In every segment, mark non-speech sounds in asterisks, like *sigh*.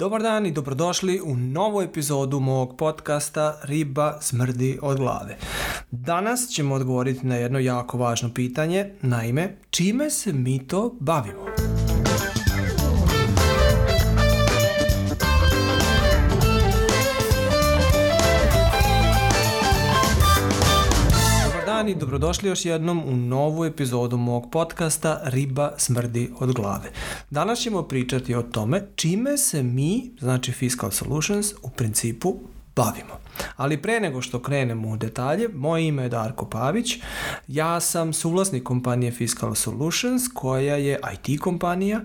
Dobar dan i dobrodošli u novu epizodu mog podcasta Riba smrdi od glave. Danas ćemo odgovoriti na jedno jako važno pitanje, naime, čime se mi to bavimo? dan i dobrodošli još jednom u novu epizodu mog podcasta Riba smrdi od glave. Danas ćemo pričati o tome čime se mi, znači Fiscal Solutions, u principu bavimo. Ali pre nego što krenemo u detalje, moje ime je Darko Pavić, ja sam suvlasnik kompanije Fiscal Solutions koja je IT kompanija,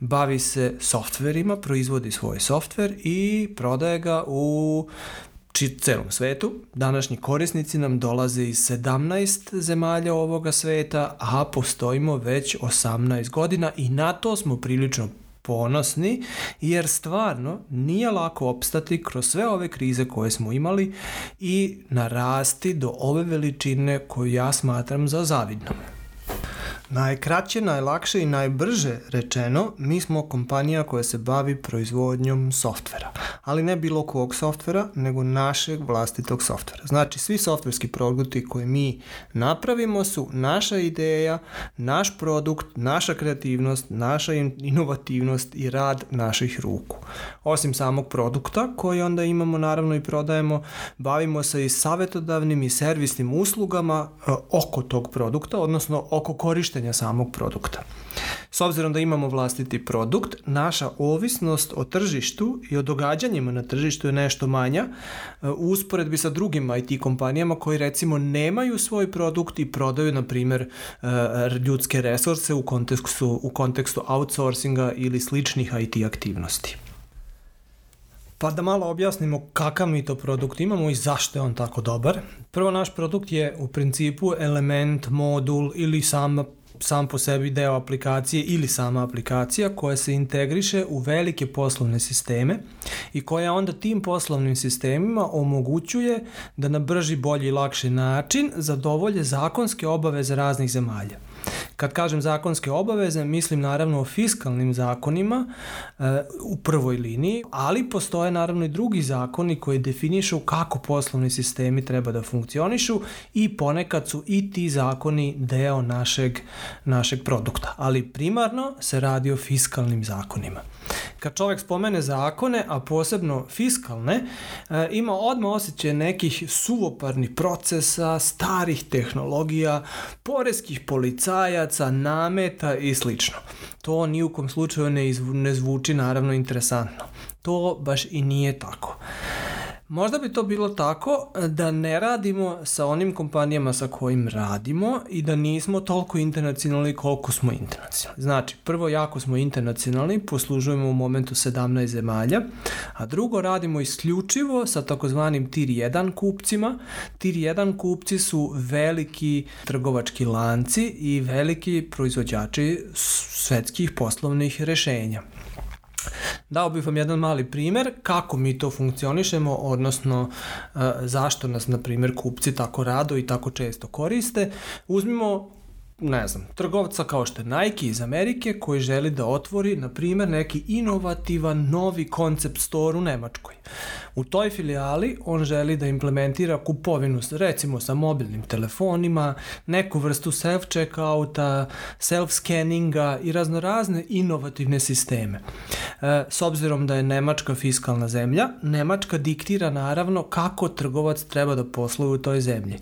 bavi se softverima, proizvodi svoj softver i prodaje ga u čit celom svetu. Današnji korisnici nam dolaze iz 17 zemalja ovoga sveta, a postojimo već 18 godina i na to smo prilično ponosni, jer stvarno nije lako opstati kroz sve ove krize koje smo imali i narasti do ove veličine koju ja smatram za zavidnom. Najkraće, najlakše i najbrže rečeno, mi smo kompanija koja se bavi proizvodnjom softvera. Ali ne bilo kog softvera, nego našeg vlastitog softvera. Znači, svi softverski produkti koje mi napravimo su naša ideja, naš produkt, naša kreativnost, naša inovativnost i rad naših ruku. Osim samog produkta, koji onda imamo naravno i prodajemo, bavimo se i savjetodavnim i servisnim uslugama e, oko tog produkta, odnosno oko korištenja korištenja samog produkta. S obzirom da imamo vlastiti produkt, naša ovisnost o tržištu i o događanjima na tržištu je nešto manja u usporedbi sa drugim IT kompanijama koji recimo nemaju svoj produkt i prodaju na primjer eh, ljudske resurse u kontekstu, u kontekstu outsourcinga ili sličnih IT aktivnosti. Pa da malo objasnimo kakav mi to produkt imamo i zašto je on tako dobar. Prvo, naš produkt je u principu element, modul ili sam sam po sebi deo aplikacije ili sama aplikacija koja se integriše u velike poslovne sisteme i koja onda tim poslovnim sistemima omogućuje da na brži, bolji i lakši način zadovolje zakonske obaveze raznih zemalja. Kad kažem zakonske obaveze, mislim naravno o fiskalnim zakonima e, u prvoj liniji, ali postoje naravno i drugi zakoni koji definišu kako poslovni sistemi treba da funkcionišu i ponekad su i ti zakoni deo našeg, našeg produkta. Ali primarno se radi o fiskalnim zakonima. Kad čovek spomene zakone, a posebno fiskalne, e, ima odmah osjećaj nekih suvoparnih procesa, starih tehnologija, poreskih policajaca, udaraca, nameta i slično. To ni u kom slučaju ne, izvu, ne zvuči naravno interesantno. To baš i nije tako. Možda bi to bilo tako e, da ne radimo sa onim kompanijama sa kojim radimo i da nismo toliko internacionalni koliko smo internacionalni. Znači, prvo, jako smo internacionalni, poslužujemo u momentu 17 zemalja, a drugo, radimo isključivo sa takozvanim tier 1 kupcima. Tier 1 kupci su veliki trgovački lanci i veliki proizvođači svetskih poslovnih rešenja. Dao bih vam jedan mali primer kako mi to funkcionišemo, odnosno e, zašto nas, na primer, kupci tako rado i tako često koriste. Uzmimo ne znam, trgovca kao što je Nike iz Amerike koji želi da otvori, na primer, neki inovativan novi koncept store u Nemačkoj. U toj filijali on želi da implementira kupovinu, recimo, sa mobilnim telefonima, neku vrstu self-checkouta, self-scanninga i raznorazne inovativne sisteme. E, s obzirom da je Nemačka fiskalna zemlja, Nemačka diktira naravno kako trgovac treba da posluje u toj zemlji.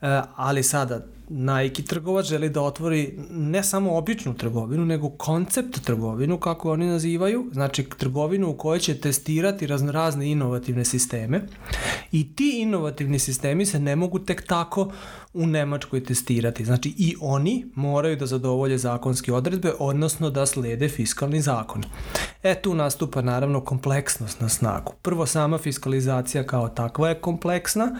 E, ali sada, Nike trgovac želi da otvori ne samo običnu trgovinu, nego koncept trgovinu, kako oni nazivaju, znači trgovinu u kojoj će testirati razno razne inovativne sisteme i ti inovativni sistemi se ne mogu tek tako u Nemačkoj testirati. Znači i oni moraju da zadovolje zakonske odredbe, odnosno da slede fiskalni zakon. E tu nastupa naravno kompleksnost na snagu. Prvo sama fiskalizacija kao takva je kompleksna,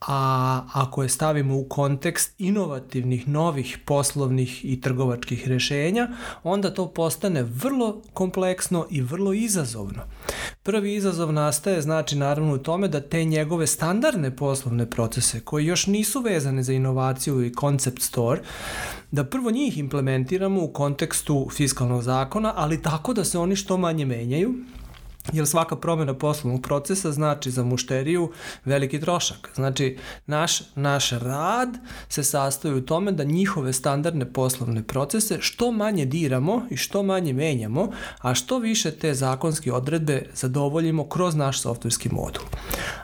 a ako je stavimo u kontekst inovativnih, novih poslovnih i trgovačkih rešenja, onda to postane vrlo kompleksno i vrlo izazovno. Prvi izazov nastaje znači naravno u tome da te njegove standardne poslovne procese koji još nisu vezane za inovaciju i concept store, da prvo njih implementiramo u kontekstu fiskalnog zakona, ali tako da se oni što manje menjaju, jer svaka promena poslovnog procesa znači za mušteriju veliki trošak. Znači, naš, naš rad se sastoji u tome da njihove standardne poslovne procese što manje diramo i što manje menjamo, a što više te zakonske odredbe zadovoljimo kroz naš softverski modul.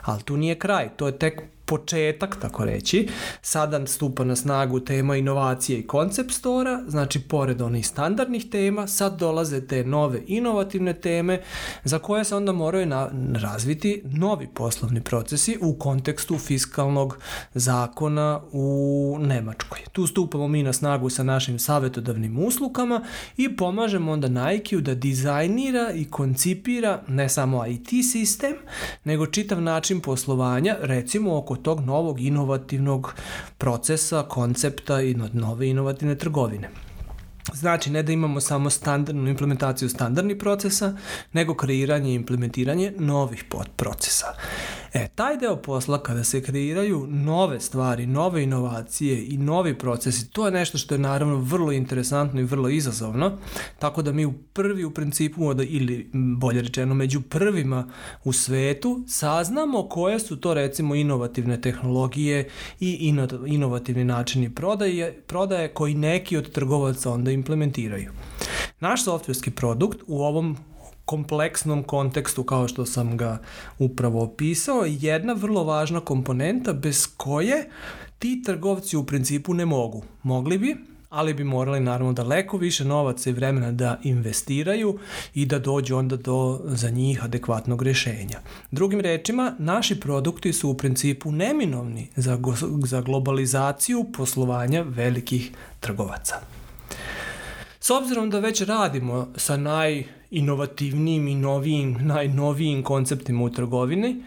Ali tu nije kraj, to je tek početak, tako reći, sada stupa na snagu tema inovacije i koncept stora, znači pored onih standardnih tema, sad dolaze te nove inovativne teme za koje se onda moraju na, razviti novi poslovni procesi u kontekstu fiskalnog zakona u Nemačkoj. Tu stupamo mi na snagu sa našim savetodavnim uslugama i pomažemo onda nike da dizajnira i koncipira ne samo IT sistem, nego čitav način poslovanja, recimo oko tog novog inovativnog procesa, koncepta i nove inovativne trgovine. Znači, ne da imamo samo standardnu implementaciju standardnih procesa, nego kreiranje i implementiranje novih procesa. E, taj deo posla kada se kreiraju nove stvari, nove inovacije i novi procesi, to je nešto što je naravno vrlo interesantno i vrlo izazovno, tako da mi u prvi u principu, ili bolje rečeno među prvima u svetu, saznamo koje su to recimo inovativne tehnologije i ino, inovativni načini prodaje, prodaje koji neki od trgovaca onda implementiraju. Naš softverski produkt u ovom kompleksnom kontekstu kao što sam ga upravo opisao, jedna vrlo važna komponenta bez koje ti trgovci u principu ne mogu. Mogli bi, ali bi morali naravno daleko više novaca i vremena da investiraju i da dođu onda do za njih adekvatnog rešenja. Drugim rečima, naši produkti su u principu neminovni za, za globalizaciju poslovanja velikih trgovaca. S obzirom da već radimo sa najinovativnijim i novijim, najnovijim konceptima u trgovini,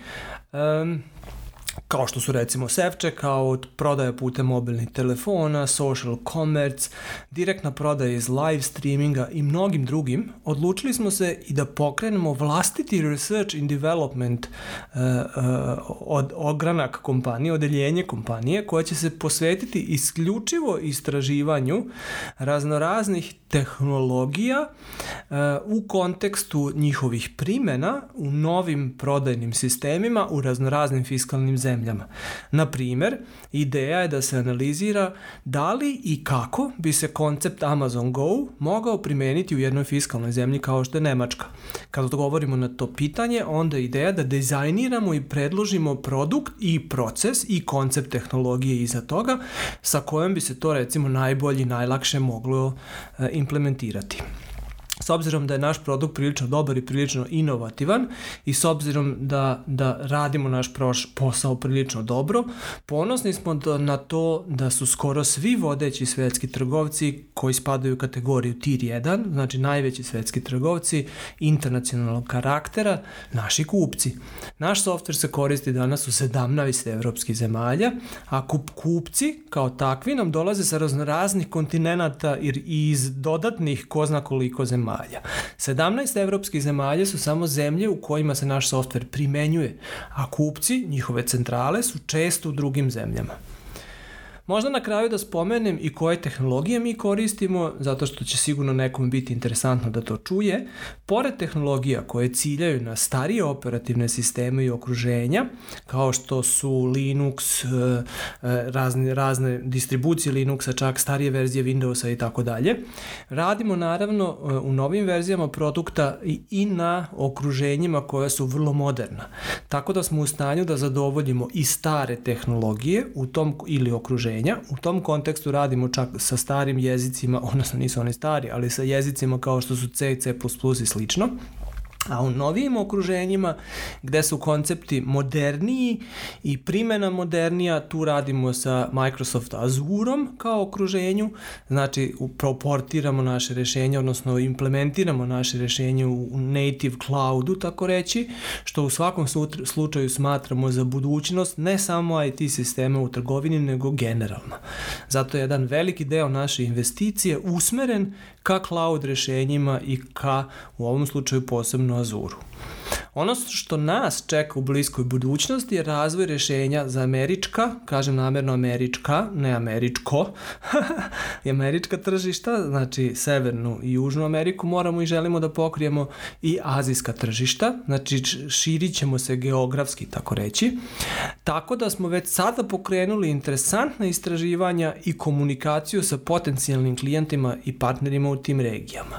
um, kao što su recimo self-checkout, prodaja putem mobilnih telefona, social commerce, direktna prodaja iz live streaminga i mnogim drugim, odlučili smo se i da pokrenemo vlastiti research and development uh, uh, od ogranak kompanije, odeljenje kompanije, koja će se posvetiti isključivo istraživanju raznoraznih tehnologija uh, u kontekstu njihovih primena u novim prodajnim sistemima u raznoraznim fiskalnim zemljama zemljama. Na primer, ideja je da se analizira da li i kako bi se koncept Amazon Go mogao primeniti u jednoj fiskalnoj zemlji kao što je Nemačka. Kad odgovorimo na to pitanje, onda je ideja da dizajniramo i predložimo produkt i proces i koncept tehnologije iza toga sa kojom bi se to recimo najbolje i najlakše moglo e, implementirati s obzirom da je naš produkt prilično dobar i prilično inovativan i s obzirom da, da radimo naš proš, posao prilično dobro, ponosni smo da, na to da su skoro svi vodeći svetski trgovci koji spadaju u kategoriju tier 1, znači najveći svetski trgovci internacionalnog karaktera, naši kupci. Naš softver se koristi danas u 17 evropskih zemalja, a kup, kupci kao takvi nam dolaze sa raznoraznih kontinenta i iz dodatnih ko zna koliko zemalja zemalja. 17 evropskih zemalja su samo zemlje u kojima se naš softver primenjuje, a kupci, njihove centrale, su često u drugim zemljama. Možda na kraju da spomenem i koje tehnologije mi koristimo, zato što će sigurno nekom biti interesantno da to čuje. Pored tehnologija koje ciljaju na starije operativne sisteme i okruženja, kao što su Linux, eh, eh, razne, razne distribucije Linuxa, čak starije verzije Windowsa i tako dalje, radimo naravno eh, u novim verzijama produkta i, i na okruženjima koja su vrlo moderna. Tako da smo u stanju da zadovoljimo i stare tehnologije u tom ili okruženju rešenja. U tom kontekstu radimo čak sa starim jezicima, odnosno nisu oni stari, ali sa jezicima kao što su C, C++ i slično a u novijim okruženjima gde su koncepti moderniji i primena modernija, tu radimo sa Microsoft Azureom kao okruženju, znači proportiramo naše rešenje, odnosno implementiramo naše rešenje u native cloudu, tako reći, što u svakom slučaju smatramo za budućnost ne samo IT sistema u trgovini, nego generalno. Zato je jedan veliki deo naše investicije usmeren ka cloud rešenjima i ka, u ovom slučaju posebno nós Ono što nas čeka u bliskoj budućnosti je razvoj rešenja za američka, kažem namerno američka, ne američko, *laughs* i američka tržišta, znači Severnu i Južnu Ameriku moramo i želimo da pokrijemo i azijska tržišta, znači širit ćemo se geografski, tako reći. Tako da smo već sada pokrenuli interesantna istraživanja i komunikaciju sa potencijalnim klijentima i partnerima u tim regijama.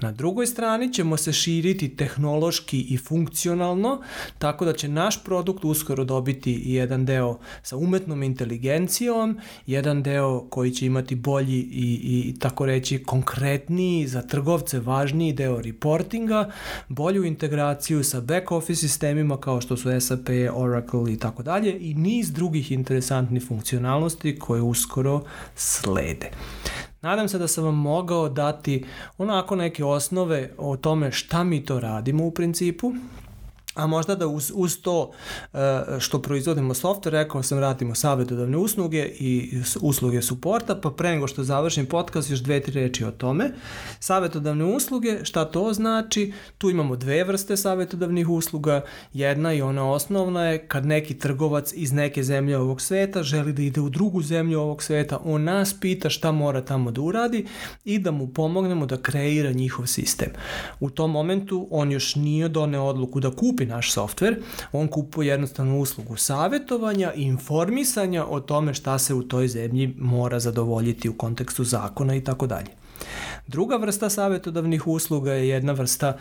Na drugoj strani ćemo se širiti tehnološki i funkcionalno funkcionalno, tako da će naš produkt uskoro dobiti jedan deo sa umetnom inteligencijom, jedan deo koji će imati bolji i, i tako reći konkretniji, za trgovce važniji deo reportinga, bolju integraciju sa back office sistemima kao što su SAP, Oracle i tako dalje i niz drugih interesantnih funkcionalnosti koje uskoro slede. Nadam se da sam vam mogao dati onako neke osnove o tome šta mi to radimo u principu, A možda da uz, uz to e, što proizvodimo software, rekao sam radimo savjetodavne usluge i usluge suporta, pa pre nego što završim podcast još dve, tri reči o tome. Savjetodavne usluge, šta to znači? Tu imamo dve vrste savjetodavnih usluga. Jedna i ona osnovna je kad neki trgovac iz neke zemlje ovog sveta želi da ide u drugu zemlju ovog sveta, on nas pita šta mora tamo da uradi i da mu pomognemo da kreira njihov sistem. U tom momentu on još nije doneo odluku da kupi kupi naš softver, on kupuje jednostavnu uslugu savjetovanja i informisanja o tome šta se u toj zemlji mora zadovoljiti u kontekstu zakona i tako dalje. Druga vrsta savjetodavnih usluga je jedna vrsta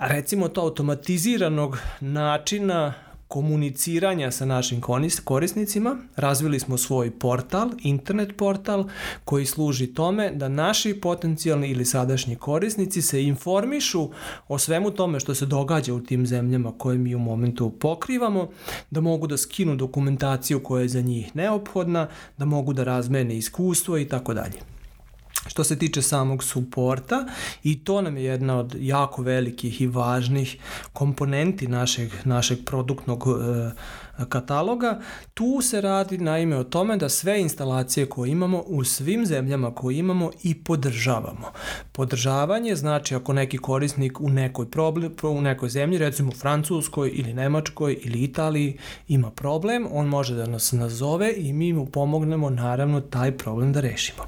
recimo to automatiziranog načina komuniciranja sa našim korisnicima. Razvili smo svoj portal, internet portal, koji služi tome da naši potencijalni ili sadašnji korisnici se informišu o svemu tome što se događa u tim zemljama koje mi u momentu pokrivamo, da mogu da skinu dokumentaciju koja je za njih neophodna, da mogu da razmene iskustvo i tako dalje što se tiče samog suporta i to nam je jedna od jako velikih i važnih komponenti našeg, našeg produktnog e, kataloga. Tu se radi naime o tome da sve instalacije koje imamo u svim zemljama koje imamo i podržavamo. Podržavanje znači ako neki korisnik u nekoj, problem, u nekoj zemlji, recimo u Francuskoj ili Nemačkoj ili Italiji ima problem, on može da nas nazove i mi mu pomognemo naravno taj problem da rešimo.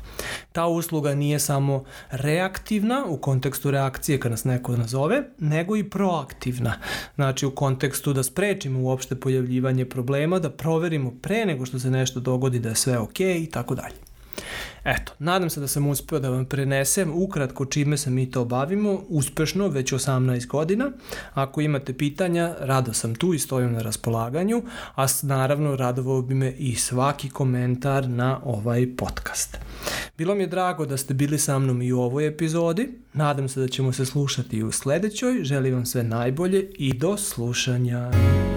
Ta usluga nije samo reaktivna u kontekstu reakcije kad nas neko nazove, nego i proaktivna, znači u kontekstu da sprečimo uopšte pojavljivanje rešavanje problema da proverimo pre nego što se nešto dogodi da je sve ok i tako dalje. Eto, nadam se da sam uspeo da vam prenesem ukratko čime se mi to bavimo, uspešno, već 18 godina. Ako imate pitanja, rado sam tu i stojim na raspolaganju, a naravno radovao bi me i svaki komentar na ovaj podcast. Bilo mi je drago da ste bili sa mnom i u ovoj epizodi, nadam se da ćemo se slušati i u sledećoj, želim vam sve najbolje i do slušanja.